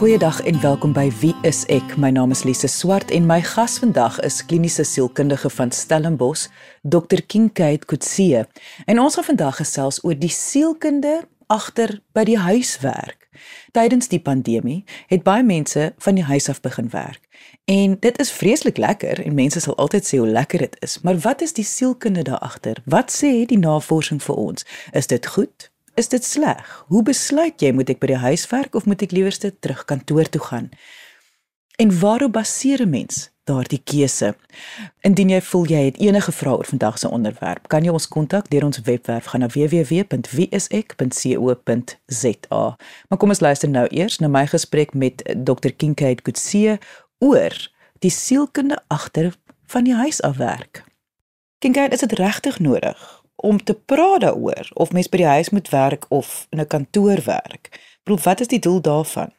Goeiedag en welkom by Wie is ek? My naam is Lise Swart en my gas vandag is kliniese sielkundige van Stellenbosch, Dr. Kinkaid Kutsie. En ons gaan vandag gesels oor die sielkunde agter by die huiswerk. Tydens die pandemie het baie mense van die huis af begin werk. En dit is vreeslik lekker en mense sal altyd sê hoe lekker dit is, maar wat is die sielkunde daar agter? Wat sê die navorsing vir ons? Is dit goed? Is dit sleg? Hoe besluit jy moet ek by die huis werk of moet ek liewerste terug kantoor toe gaan? En waarop baseer 'n mens daardie keuse? Indien jy voel jy het enige vrae oor vandag se onderwerp, kan jy ons kontak deur ons webwerf gaan na www.wieisek.co.za. Maar kom ons luister nou eers na my gesprek met Dr. Kinkaid Kutsie oor die sielkunde agter van die huis af werk. Kinkaid, is dit regtig nodig om te praat daaroor of mens by die huis moet werk of in 'n kantoor werk. Ek bedoel, wat is die doel daarvan?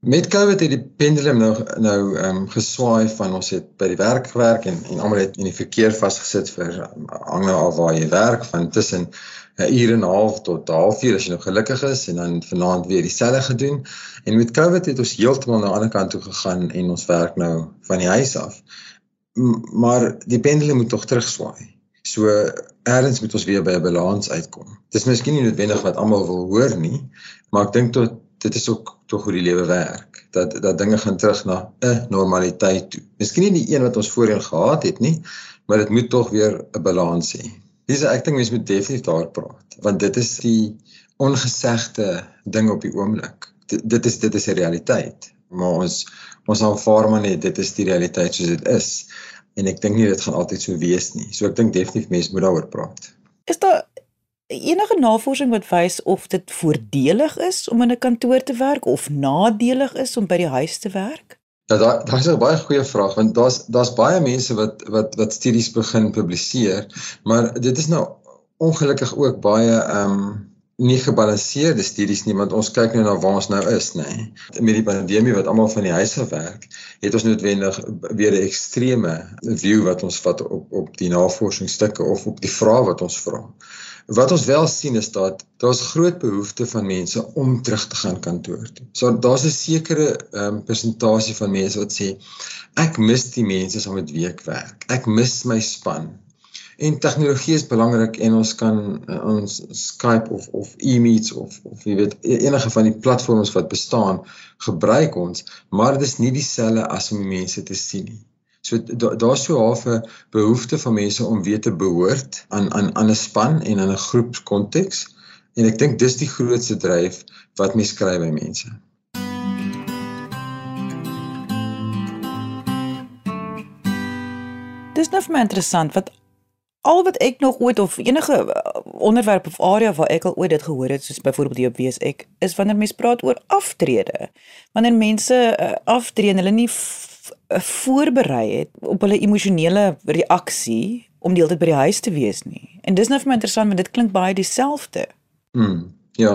Met COVID het die pendulum nou nou ehm um, geswaai van ons het by die werk gewerk en en almal het in die verkeer vasgesit vir um, hang nou al waar jy werk van tussen 'n uur en 'n half tot 'n halfuur as jy nog gelukkig is en dan vanaand weer dieselfde gedoen. En met COVID het ons heeltemal na 'n ander kant toe gegaan en ons werk nou van die huis af. M maar die pendulum moet tog terugswaai. So eers moet ons weer by 'n balans uitkom. Dis miskien nie noodwendig wat almal wil hoor nie, maar ek dink tot dit is ook tog hoe die lewe werk. Dat dat dinge gaan terug na 'n normaliteit toe. Miskien nie die een wat ons voorheen gehad het nie, maar dit moet tog weer 'n balans hê. Dis ek dink mense moet definitief daar praat, want dit is die ongesegde ding op die oomblik. Dit, dit is dit is 'n realiteit, maar ons ons aanvaar maar net dit is die realiteit soos dit is en ek dink nie dit gaan altyd so wees nie. So ek dink definitief mense moet daaroor praat. Is daar enige navorsing wat wys of dit voordelig is om in 'n kantoor te werk of nadelig is om by die huis te werk? Ja, daar daar is 'n baie goeie vraag want daar's daar's baie mense wat wat wat studies begin publiseer, maar dit is nou ongelukkig ook baie ehm um, nie gebalanseerde studies nie want ons kyk nou na waar ons nou is nê. Met die pandemie wat almal van die huis af werk, het ons noodwendig weer 'n ekstreme view wat ons vat op op die navorsingsstukke of op die vrae wat ons vra. Wat ons wel sien is dat daar's groot behoefte van mense om terug te gaan kantoor toe. So daar's 'n sekere um, persentasie van mense wat sê ek mis die mense saam met wie ek werk. Ek mis my span. En tegnologie is belangrik en ons kan uh, ons Skype of of e-meets of of jy weet e-, enige van die platforms wat bestaan gebruik ons, maar dit is nie dieselfde as om mense te sien nie. So daar's da so half 'n behoefte van mense om weer te behoort aan aan aan 'n span en in 'n groepskonteks en ek dink dis die grootste dryf wat mense kry by mense. Dis nou vir my interessant wat al wat ek nog ooit of enige uh, onderwerp of area waar ek al ooit dit gehoor het soos byvoorbeeld die op wees ek is wanneer mense praat oor aftrede. Wanneer mense uh, aftree en hulle nie uh, voorberei het op hulle emosionele reaksie om die hele tyd by die huis te wees nie. En dis nou vir my interessant want dit klink baie dieselfde. Mm, ja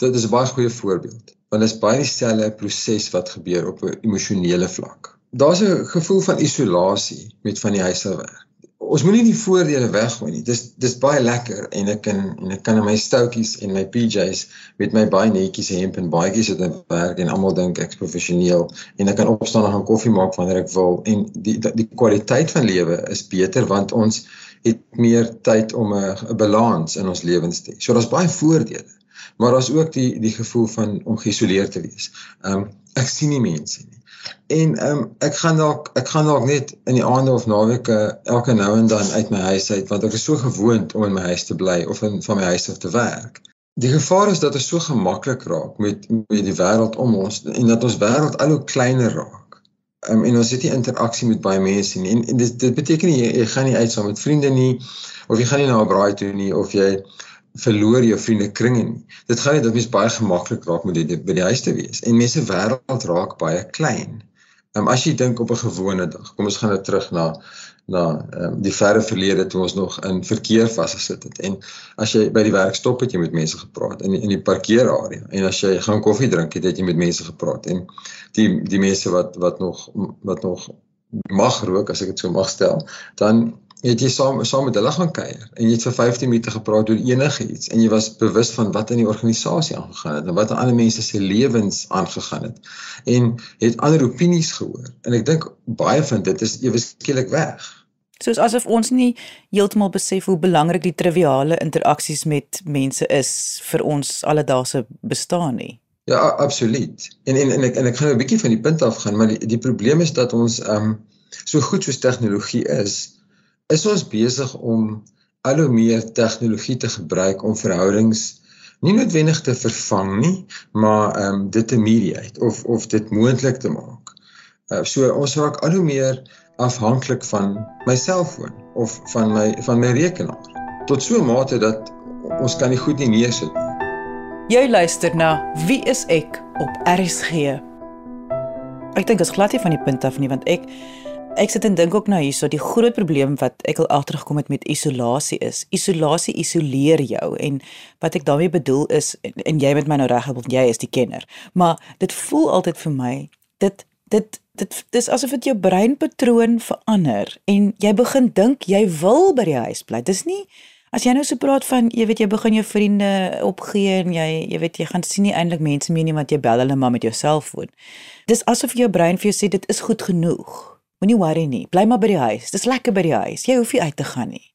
dit is 'n baie goeie voorbeeld want dit is baie dieselfde proses wat gebeur op 'n emosionele vlak. Daar's 'n gevoel van isolasie met van die huis af werk ons moenie die voordele weggooi nie. Dis dis baie lekker en ek kan en ek kan in my stoutjies en my PJs met my baie netjies hemp en baadjies sit en werk en almal dink ek's professioneel en ek kan opstaan en gaan koffie maak wanneer ek wil en die die kwaliteit van lewe is beter want ons het meer tyd om 'n balans in ons lewens te hê. So daar's baie voordele. Maar daar's ook die die gevoel van om geïsoleerd te wees. Ehm um, ek sien nie mense nie. En ehm um, ek gaan dalk ek gaan dalk net in die aande of naweke elke nou en dan uit my huis uit want ek is so gewoond om in my huis te bly of in van my huis af te werk. Die gevaar is dat dit so gemaklik raak met met die wêreld om ons en dat ons wêreld al hoe kleiner raak. Ehm um, en ons het nie interaksie met baie mense nie. En, en dit dit beteken nie jy, jy gaan nie uit saam met vriende nie of jy gaan nie na 'n braai toe nie of jy verloor jou vriende kringe nie. Dit gaan net dat mens baie gemaklik raak met dit by die huis te wees en mense wêreld raak baie klein. Um, as jy dink op 'n gewone dag, kom ons gaan nou terug na na um, die verre verlede toe ons nog in verkeer vasgesit het en as jy by die werk stop het jy met mense gepraat in die, in die parkeerarea en as jy gaan koffie drink het, het jy met mense gepraat en die die mense wat wat nog wat nog mag rook as ek dit so mag stel, dan het jy saam saam met hulle gaan kuier en jy het vir 15 minute gepraat oor enigiets en jy was bewus van wat in die organisasie aangegaan het en wat aan ander mense se lewens aangegaan het en het ander opinies gehoor en ek dink baie van dit is ewe skielik weg. Soos asof ons nie heeltemal besef hoe belangrik die triviale interaksies met mense is vir ons alledaagse bestaan nie. Ja absoluut. En en en ek en ek gaan 'n bietjie van die punt af gaan maar die, die probleem is dat ons ehm um, so goed soos tegnologie is is ons besig om al hoe meer tegnologie te gebruik om verhoudings nie noodwendig te vervang nie, maar ehm um, dit te mediate of of dit moontlik te maak. Uh, so ons raak al hoe meer afhanklik van my selfoon of van my van my rekenaar tot so 'n mate dat ons kan nie goed nie neersit nie. Jy luister na Wie is ek op RSG. Ek dink dit is glad nie van die punt af nie want ek Ek sit en dink ook nou hierso die groot probleem wat ek al agtergekom het met isolasie is. Isolasie isoleer jou en wat ek daarmee bedoel is en, en jy met my nou reg want jy is die kenner. Maar dit voel altyd vir my dit dit dit dis asof dit jou breinpatroon verander en jy begin dink jy wil by die huis bly. Dis nie as jy nou so praat van jy weet jy begin jou vriende opgee en jy jy weet jy gaan sien nie eintlik mense meer nie want jy bel hulle maar met jou selfoon. Dis asof jou brein vir jou sê dit is goed genoeg. Moenie worry nie. Bly maar by die huis. Dis lekker by die huis. Jy hoef nie uit te gaan nie.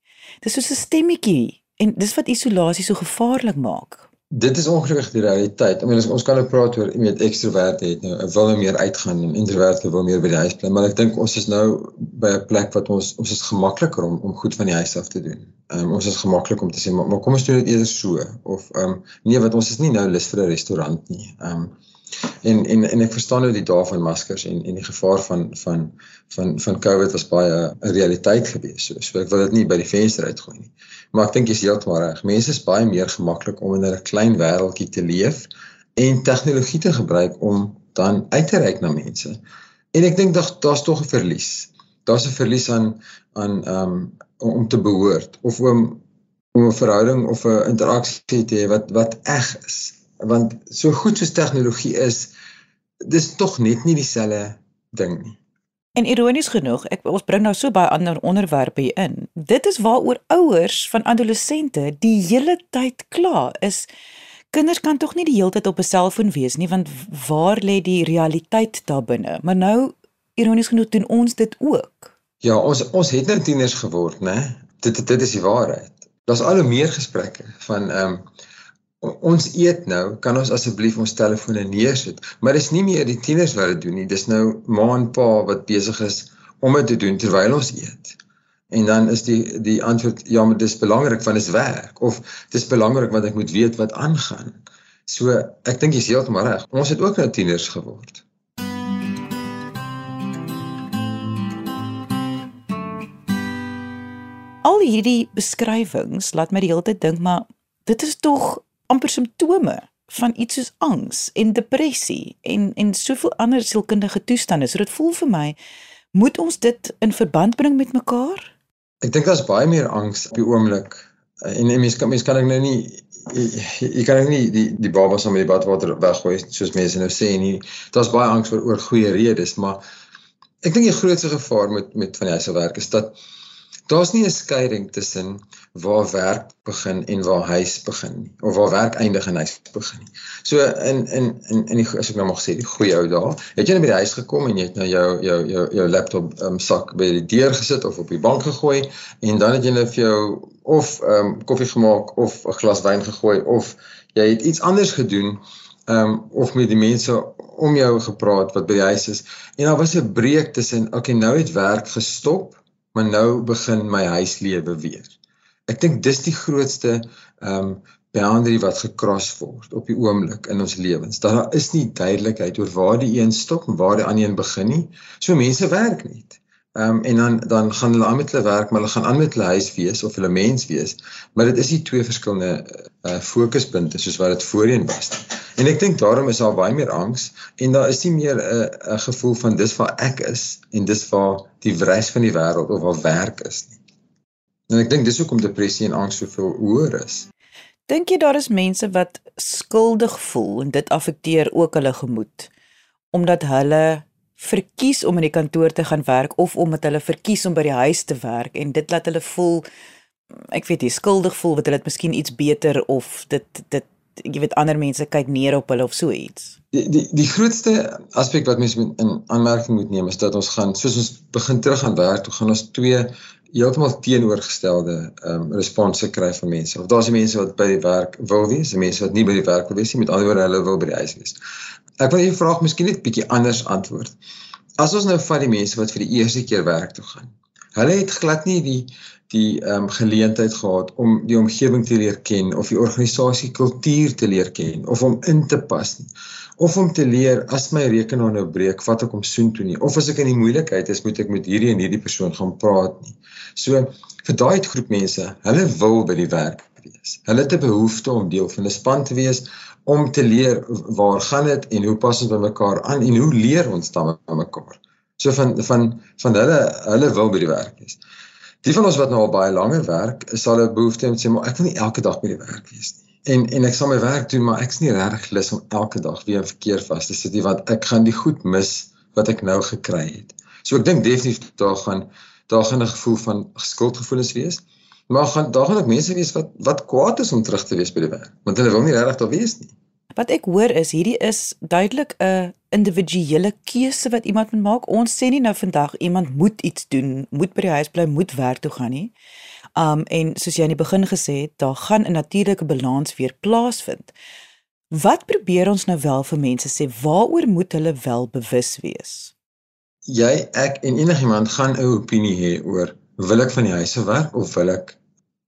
Dis soos 'n stemmetjie en dis wat isolasie so gevaarlik maak. Dit is ongelukkig die realiteit. Ek meen ons kan nou praat oor iemand ekstroverte het nou wil nou meer uitgaan en introverte wil meer by die huis bly, maar ek dink ons is nou by 'n plek wat ons ons is gemakliker om om goed van die huis af te doen. Ehm um, ons is gemaklik om te sê maar, maar kom ons doen dit eerder so of ehm um, nee wat ons is nie nou lus vir 'n restaurant nie. Ehm um, En en en ek verstaan nou die dae van maskers en en die gevaar van van van van COVID was baie 'n realiteit gewees. So, so ek wil dit nie by die venster uitgooi nie. Maar ek dink jy's heeltemal reg. Mense is baie meer gemaklik om in 'n klein wêreltjie te leef en tegnologie te gebruik om dan uit te reik na mense. En ek dink dat daar's tog 'n verlies. Daar's 'n verlies aan aan um om te behoort of om om 'n verhouding of 'n interaksie te hê wat wat eg is want so goed soos tegnologie is dis tog net nie dieselfde ding nie. En ironies genoeg, ek ons bring nou so baie ander onderwerpe hier in. Dit is waaroor ouers van adolessente die hele tyd kla is kinders kan tog nie die hele tyd op 'n selfoon wees nie want waar lê die realiteit daar binne? Maar nou ironies genoeg doen ons dit ook. Ja, ons ons het nou tieners geword, né? Dit dit is die waarheid. Daar's al hoe meer gesprekke van ehm um, ons eet nou, kan ons asseblief ons telefone neersit. Maar dis nie meer die tieners wat dit doen nie. Dis nou ma en pa wat besig is om dit te doen terwyl ons eet. En dan is die die antwoord ja, maar dis belangrik want dit is werk of dis belangrik want ek moet weet wat aangaan. So ek dink jy's heeltemal reg. Ons het ook nou tieners geword. Al hierdie beskrywings laat my die hele tyd dink maar dit is tog amper simptome van iets soos angs en depressie en en soveel ander sielkundige toestande. So dit voel vir my moet ons dit in verband bring met mekaar? Ek dink daar's baie meer angs op die oomblik. En en mense kan mense kan ek nou nie jy kan ek nie die die baba sommer die badwater weggooi soos mense nou sê nie. Daar's baie angs oor oor goeie redes, maar ek dink die grootste gevaar met met van die huise werk is dat daar's nie 'n skeiding tussen waar werk begin en waar huis begin nie of waar werk eindig en huis begin nie. So in in in in die as ek nou mag sê die goeie ou dae, het jy net by die huis gekom en jy het nou jou jou jou jou laptop um, sak by die deur gesit of op die bank gegooi en dan het jy net vir jou of ehm um, koffie gemaak of 'n glas wyn gegooi of jy het iets anders gedoen ehm um, of met die mense om jou gepraat wat by die huis is en daar was 'n breek tussen okay nou het werk gestop maar nou begin my huislewe weer. Ek dink dis die grootste ehm um, boundary wat gekros word op die oomblik in ons lewens. Daar is nie duidelikheid oor waar die een stop en waar die ander een begin nie. So mense werk net. Ehm um, en dan dan gaan hulle aan met hulle werk, maar hulle gaan aan met hulle huis wees of hulle mens wees. Maar dit is nie twee verskillende uh fokuspunte soos wat dit voorheen was nie. En ek dink daarom is daar baie meer angs en daar is nie meer 'n uh, 'n gevoel van dis waar ek is en dis waar die res van die wêreld of waar werk is nie. En ek dink dis hoekom depressie en angs soveel hoër is. Dink jy daar is mense wat skuldig voel en dit affekteer ook hulle gemoed omdat hulle verkies om in die kantoor te gaan werk of omdat hulle verkies om by die huis te werk en dit laat hulle voel ek weet nie skuldig voel wat hulle dit miskien iets beter of dit dit jy weet ander mense kyk neer op hulle of so iets. Die die die grootste aspek wat mense in aanmerking moet neem is dat ons gaan soos ons begin terug aan werk, toe gaan ons twee heeltemal teenoorgestelde ehm um, response kry van mense. Of daar's mense wat by die werk wil wees, en mense wat nie by die werk wil wees nie, met ander woorde hulle wil by die huis wees. Ek wil hierdie vraag miskien net bietjie anders antwoord. As ons nou vat die mense wat vir die eerste keer werk toe gaan. Hulle het glad nie die die ehm um, geleentheid gehad om die omgewing te leer ken of die organisasie kultuur te leer ken of om in te pas nie of om te leer as my rekenaar nou breek, vat ek hom soontoe nie of as ek in die moeilikheid is, moet ek met hierdie en hierdie persoon gaan praat nie. So vir daai groep mense, hulle wil by die werk wees. Hulle het 'n behoefte om deel van 'n span te wees om te leer waar gaan dit en hoe pas ons by mekaar aan en hoe leer ons dan by mekaar. So van van van hulle hulle wil by die werk wees. Die van ons wat nou al baie langer werk, sal 'n behoefte hê om te sê maar ek wil nie elke dag by die werk wees nie. En en ek sal my werk doen, maar ek's nie regtig lus om elke dag weer in verkeer vas te sit nie want ek gaan die goed mis wat ek nou gekry het. So ek dink definitief daar gaan daar gaan 'n gevoel van skuldgevoelens wees. Maar gaan daar gaan ook mense wees wat wat kwaad is om terug te wees by die werk, want hulle wil nie regtig daar wees nie. Wat ek hoor is hierdie is duidelik 'n individuele keuse wat iemand moet maak. Ons sê nie nou vandag iemand moet iets doen, moet by die huis bly, moet werk toe gaan nie. Um en soos jy aan die begin gesê het, daar gaan 'n natuurlike balans weer plaasvind. Wat probeer ons nou wel vir mense sê waaroor moet hulle wel bewus wees? Jy, ek en enigiemand gaan 'n opinie hê oor wil ek van die huis af werk of wil ek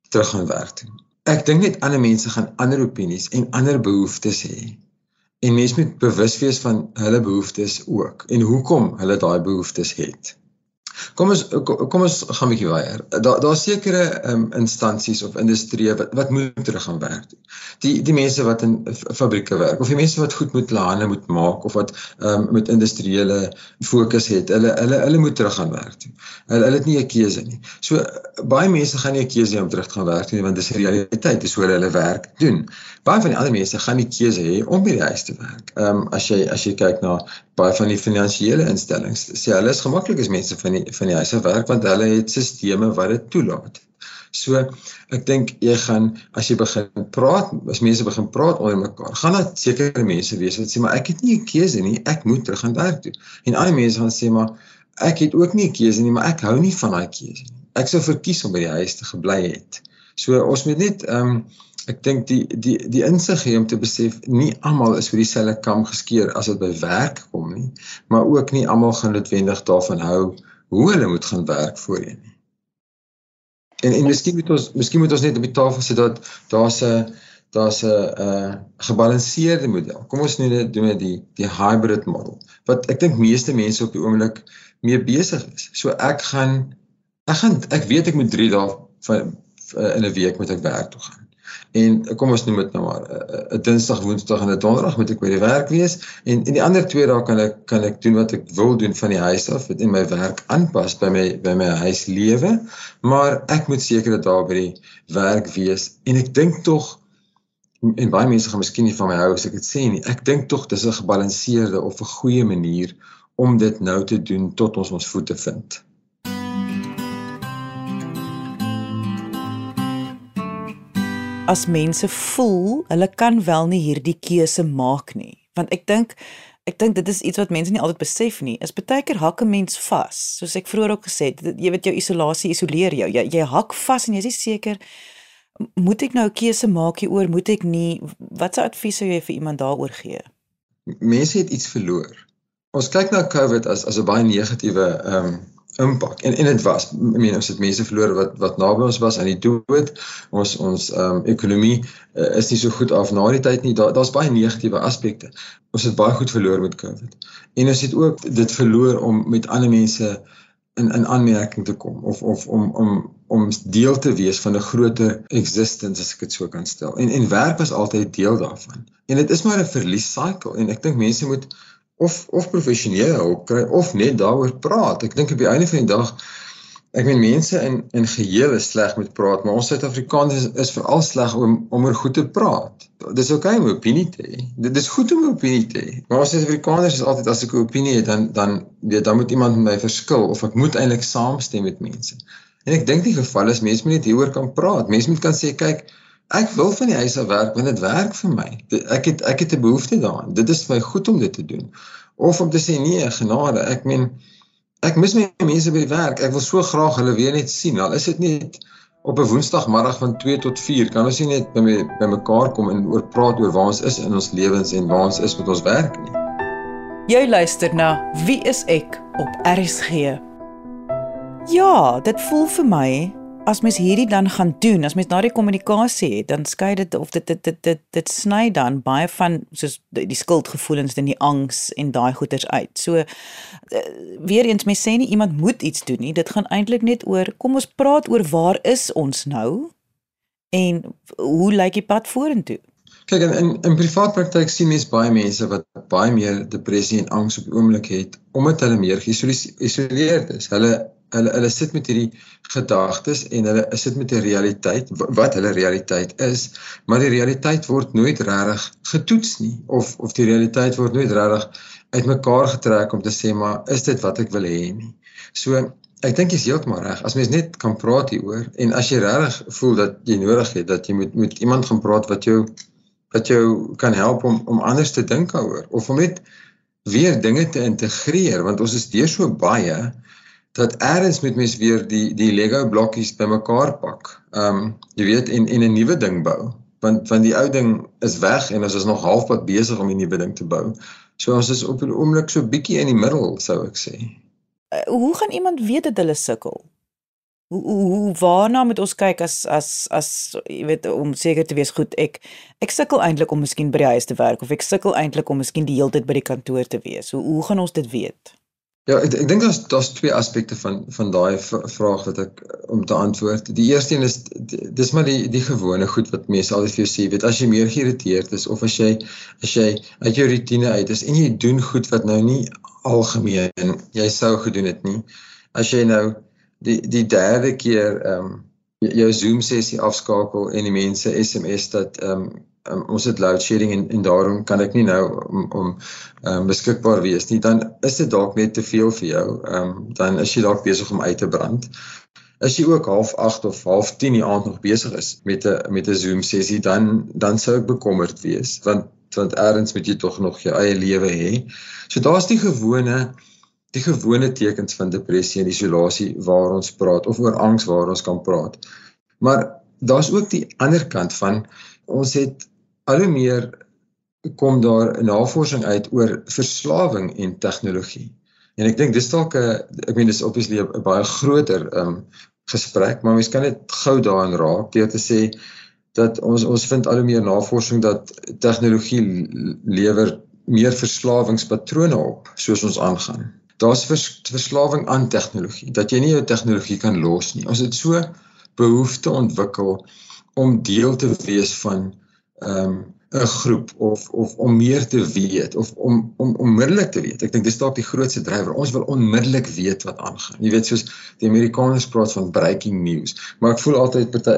terug gaan werk toe? Ek dink net ander mense gaan ander opinies en ander behoeftes hê. En mense moet bewus wees van hulle behoeftes ook en hoekom hulle daai behoeftes het. Kom ons kom ons gaan 'n bietjie weier. Daar daar's sekere um, instansies of industrieë wat wat moet terug gaan werk. Die die mense wat in fabrieke werk of die mense wat goed met hande moet maak of wat um, met industriële fokus het, hulle hulle hulle moet terug gaan werk. Hulle hulle het nie 'n keuse nie. So baie mense gaan nie 'n keuse hê om terug te gaan werk nie want dis realiteit, dis hoe hulle hulle werk doen. Baie van die ander mense gaan nie keuse hê om by die huis te werk. Ehm um, as jy as jy kyk na baie van die finansiële instellings, sê hulle is gemaklik as mense van die van die huis af werk want hulle het stelsels wat dit toelaat. So ek dink jy gaan as jy begin praat, as mense begin praat onder mekaar, gaan dit sekere mense wees wat sê maar ek het nie 'n keuse nie, ek moet terug gaan werk toe. En ander mense gaan sê maar ek het ook nie 'n keuse nie, maar ek hou nie van daai keuse nie. Ek sou verkies om by die huis te gebly het. So ons moet net ehm um, ek dink die die die insig hier om te besef nie almal is vir dieselfde kam geskeer as dit by werk kom nie, maar ook nie almal gaan noodwendig daarvan hou hoe hulle moet gaan werk voorheen nie. En en miskien moet ons miskien moet ons net op die tafel sit dat daar's 'n daar's 'n uh gebalanseerde model. Kom ons noem dit doen die die hybrid model. Wat ek dink meeste mense op die oomblik mee besig is. So ek gaan ek gaan ek weet ek moet 3 dae van in 'n week moet ek werk toe gaan. En kom ons noem dit nou maar 'n uh, uh, Dinsdag, Woensdag en 'n Donderdag moet ek by die werk wees en en die ander twee dae kan ek kan ek doen wat ek wil doen van die huis af, in my werk aanpas by my by my huislewe, maar ek moet seker dat daar by die werk wees en ek dink tog en baie mense gaan miskien nie van my hou as ek dit sê nie. Ek dink tog dis 'n gebalanseerde of 'n goeie manier om dit nou te doen tot ons ons voete vind. As mense voel hulle kan wel nie hierdie keuse maak nie. Want ek dink ek dink dit is iets wat mense nie altyd besef nie. Is baie keer hak 'n mens vas. Soos ek vroeër ook gesê het jy weet jou isolasie isoleer jou. Jy, jy hak vas en jy is seker moet ek nou 'n keuse maak hieroor? Moet ek nie? Watse advies sou jy vir iemand daaroor gee? Mense het iets verloor. Ons kyk na covid as as 'n baie negatiewe ehm um, impak. En en dit was, ek meen ons het mense verloor wat wat naby ons was aan die dood. Ons ons ehm um, ekonomie uh, is nie so goed af na die tyd nie. Daar daar's baie negatiewe aspekte. Ons het baie goed verloor met COVID. En ons het ook dit verloor om met ander mense in in aanmerking te kom of of om om om deel te wees van 'n groter existence as ek dit so kan stel. En en werk was altyd deel daarvan. En dit is maar 'n verlies cycle en ek dink mense moet of of professionele hulp kry of net daaroor praat. Ek dink op die einde van die dag Ek meen mense in in geheel is sleg met praat, maar ons Suid-Afrikaners is, is veral sleg om om oor goed te praat. Dis oukei okay om 'n opinie te hê. Dit is goed om 'n opinie te hê. Maar ons Suid-Afrikaners is altyd as ek 'n opinie het, dan dan weet dan moet iemand met my verskil of ek moet eintlik saamstem met mense. En ek dink die geval is mense moet net hieroor kan praat. Mense moet kan sê, kyk, ek wil van die huis af werk want dit werk vir my. Ek het ek het 'n behoefte daaraan. Dit is vir my goed om dit te doen. Of om te sê nee, genade. Ek meen ek mis my mense by die werk. Ek wil so graag hulle weer net sien. Al is dit net op 'n woensdagmiddag van 2 tot 4, kan ons nie net by my, by mekaar kom en oor praat oor waar ons is in ons lewens en waar ons is met ons werk nie. Jy luister na Wie is ek op RSG. Ja, dit voel vir my as mens hierdie dan gaan doen, as mens daardie kommunikasie het, dan skei dit of dit dit dit dit, dit sny dan baie van soos die, die skuldgevoelens en die angs en daai goeters uit. So uh, weer eens mens sê nie iemand moet iets doen nie. Dit gaan eintlik net oor kom ons praat oor waar is ons nou en hoe lyk die pad vorentoe? Kyk in in, in privaat praktyk sien mens baie mense wat baie meer depressie en angs op die oomblik het omdat hulle meer geïsoleerd is. Hulle hulle hulle sit met hierdie gedagtes en hulle sit met 'n realiteit wat hulle realiteit is, maar die realiteit word nooit regtig getoets nie of of die realiteit word nooit regtig uitmekaar getrek om te sê maar is dit wat ek wil hê nie. So ek dink jy's heeltemal reg. As mens net kan praat hieroor en as jy regtig voel dat jy nodig het dat jy moet met iemand gaan praat wat jou wat jou kan help om om anders te dink daaroor of om net weer dinge te integreer want ons is deur so baie dat eers met mens weer die die Lego blokkies bymekaar pak. Ehm um, jy weet en en 'n nuwe ding bou. Want want die ou ding is weg en ons is nog halfpad besig om die nuwe ding te bou. So ons is op 'n oomblik so bietjie in die middel sou ek sê. Uh, hoe gaan iemand weet dat hulle sukkel? Hoe hoe, hoe waarna moet ons kyk as as as jy weet om seker te wees goed ek ek sukkel eintlik om miskien by die huis te werk of ek sukkel eintlik om miskien die hele tyd by die kantoor te wees. Hoe hoe gaan ons dit weet? Ja, ek, ek dink daar's daar's twee aspekte van van daai vraag wat ek om te antwoord. Die eerste een is dis maar die die gewone goed wat mense altyd vir jou sê, weet as jy meer geïrriteerd is of as jy as jy uit jou rotine uit is en jy doen goed wat nou nie algemeen jy sou gedoen het nie. As jy nou die die derde keer ehm um, jou Zoom sessie afskakel en die mense SMS dat ehm um, um, ons het load shedding en en daarom kan ek nie nou om om um, beskikbaar wees nie dan is dit dalk net te veel vir jou. Ehm um, dan is jy dalk besig om uit te brand. As jy ook half 8 of half 10 die aand nog besig is met 'n met 'n Zoom sessie dan dan sou ek bekommerd wees want want eers moet jy tog nog jou eie lewe hê. So daar's die gewone die gewone tekens van depressie en isolasie waar ons praat of oor angs waar ons kan praat. Maar daar's ook die ander kant van ons het al hoe meer kom daar navorsing uit oor verslawing en tegnologie. En ek dink dis dalk 'n ek meen dis obviously 'n baie groter um gesprek, maar mens kan net gou daarin raak deur te sê dat ons ons vind al hoe meer navorsing dat tegnologie lewer meer verslawingspatrone op soos ons aangaan. Daar's vers, verslawing aan tegnologie dat jy nie jou tegnologie kan los nie. Ons het so behoefte ontwikkel om deel te wees van um 'n groep of of om meer te weet of om om onmiddellik te weet. Ek dink dis dalk die grootste drywer. Ons wil onmiddellik weet wat aangaan. Jy weet soos die Amerikaners praat van breaking news, maar ek voel altyd party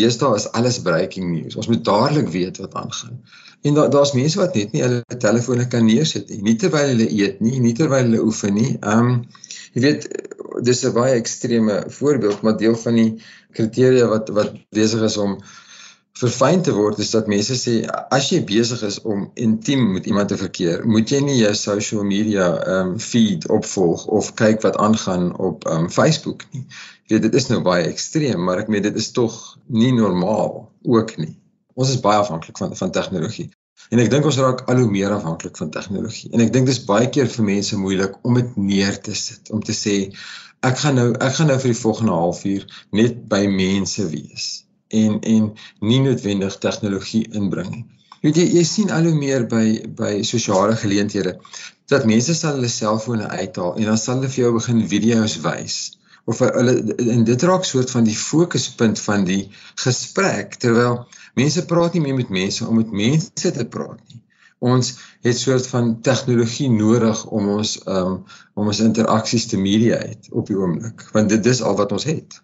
deesdae is alles breaking news. Ons moet dadelik weet wat aangaan. En daar daar's mense wat net nie hulle telefone kan neersit nie, nie terwyl hulle eet nie, nie terwyl hulle oefen nie. Um jy weet dis 'n baie ekstreme voorbeeld, maar deel van die kriteria wat wat besig is om verfyn te word is dat mense sê as jy besig is om intiem met iemand te verkeer, moet jy nie jou social media um feed opvolg of kyk wat aangaan op um Facebook nie. Jy weet dit is nou baie ekstreem, maar ek meen dit is tog nie normaal ook nie. Ons is baie afhanklik van van tegnologie. En ek dink ons raak al hoe meer afhanklik van tegnologie. En ek dink dis baie keer vir mense moeilik om dit neer te sit, om te sê ek gaan nou ek gaan nou vir die volgende halfuur net by mense wees en en nie noodwendig tegnologie inbring nie. Weet jy, jy sien al hoe meer by by sosiale geleenthede dat mense sal hulle selfone uithaal en dan sal hulle vir jou begin video's wys of hulle en dit raak soort van die fokuspunt van die gesprek terwyl mense praat nie meer met mense om met mense te praat nie Ons het soort van tegnologie nodig om ons um om ons interaksies te mediate op die oomblik, want dit dis al wat ons het.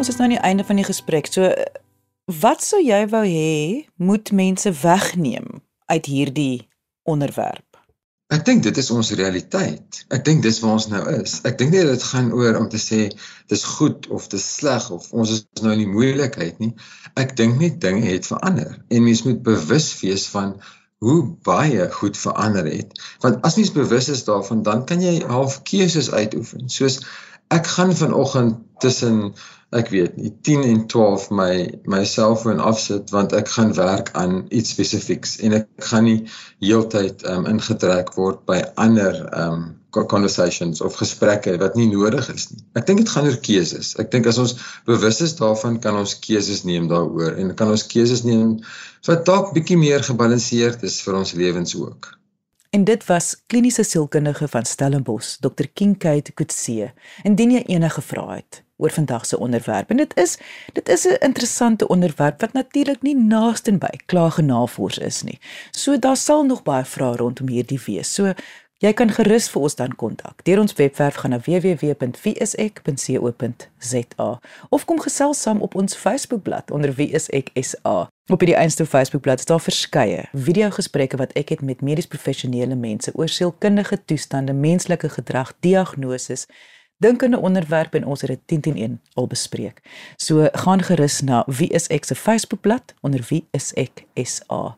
Ons is nou aan die einde van die gesprek. So wat sou jy wou hê moet mense wegneem uit hierdie onderwerp? Ek dink dit is ons realiteit. Ek dink dis waar ons nou is. Ek dink nie dit gaan oor om te sê dis goed of dis sleg of ons is nou in die moeilikheid nie. Ek dink net dinge het verander en mens moet bewus wees van hoe baie goed verander het. Want as mens bewus is daarvan, dan kan jy half keuses uitoefen. Soos ek gaan vanoggend tussen ek weet nie 10 en 12 my my selfoon afsit want ek gaan werk aan iets spesifieks en ek gaan nie heeltyd um, ingetrek word by ander um conversations of gesprekke wat nie nodig is nie. Ek dink dit gaan oor keuses. Ek dink as ons bewus is daarvan kan ons keuses neem daaroor en kan ons keuses neem wat dalk bietjie meer gebalanseerd is vir ons lewens ook. En dit was kliniese sielkundige van Stellenbosch, Dr. Kinkade Kutse. Indien jy enige vrae het, oor vandag se onderwerp. En dit is dit is 'n interessante onderwerp wat natuurlik nie naaste by klaar navors is nie. So daar sal nog baie vrae rondom hierdie wees. So jy kan gerus vir ons dan kontak. Deur ons webwerf gaan na www.wieisek.co.za of kom gesels saam op ons Facebookblad onder wieiseksa. Op die Insta Facebookblad is daar verskeie video-gesprekke wat ek het met medies professionele mense oor sielkundige toestande, menslike gedrag, diagnoses dink aan 'n onderwerp en ons het dit 10 teen 1 al bespreek. So gaan gerus na wie is ek se Facebookblad onder wie is ek SA.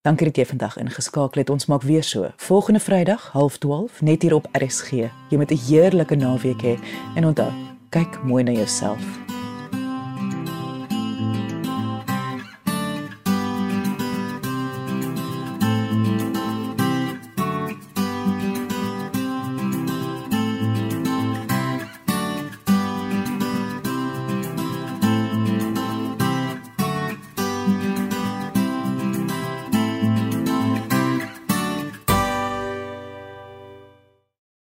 Dankie dat jy vandag ingeskakel het. Ons maak weer so. Volgende Vrydag, 12:30 net hier op RSG. Jy moet 'n heerlike naweek hê en onthou, kyk mooi na jouself.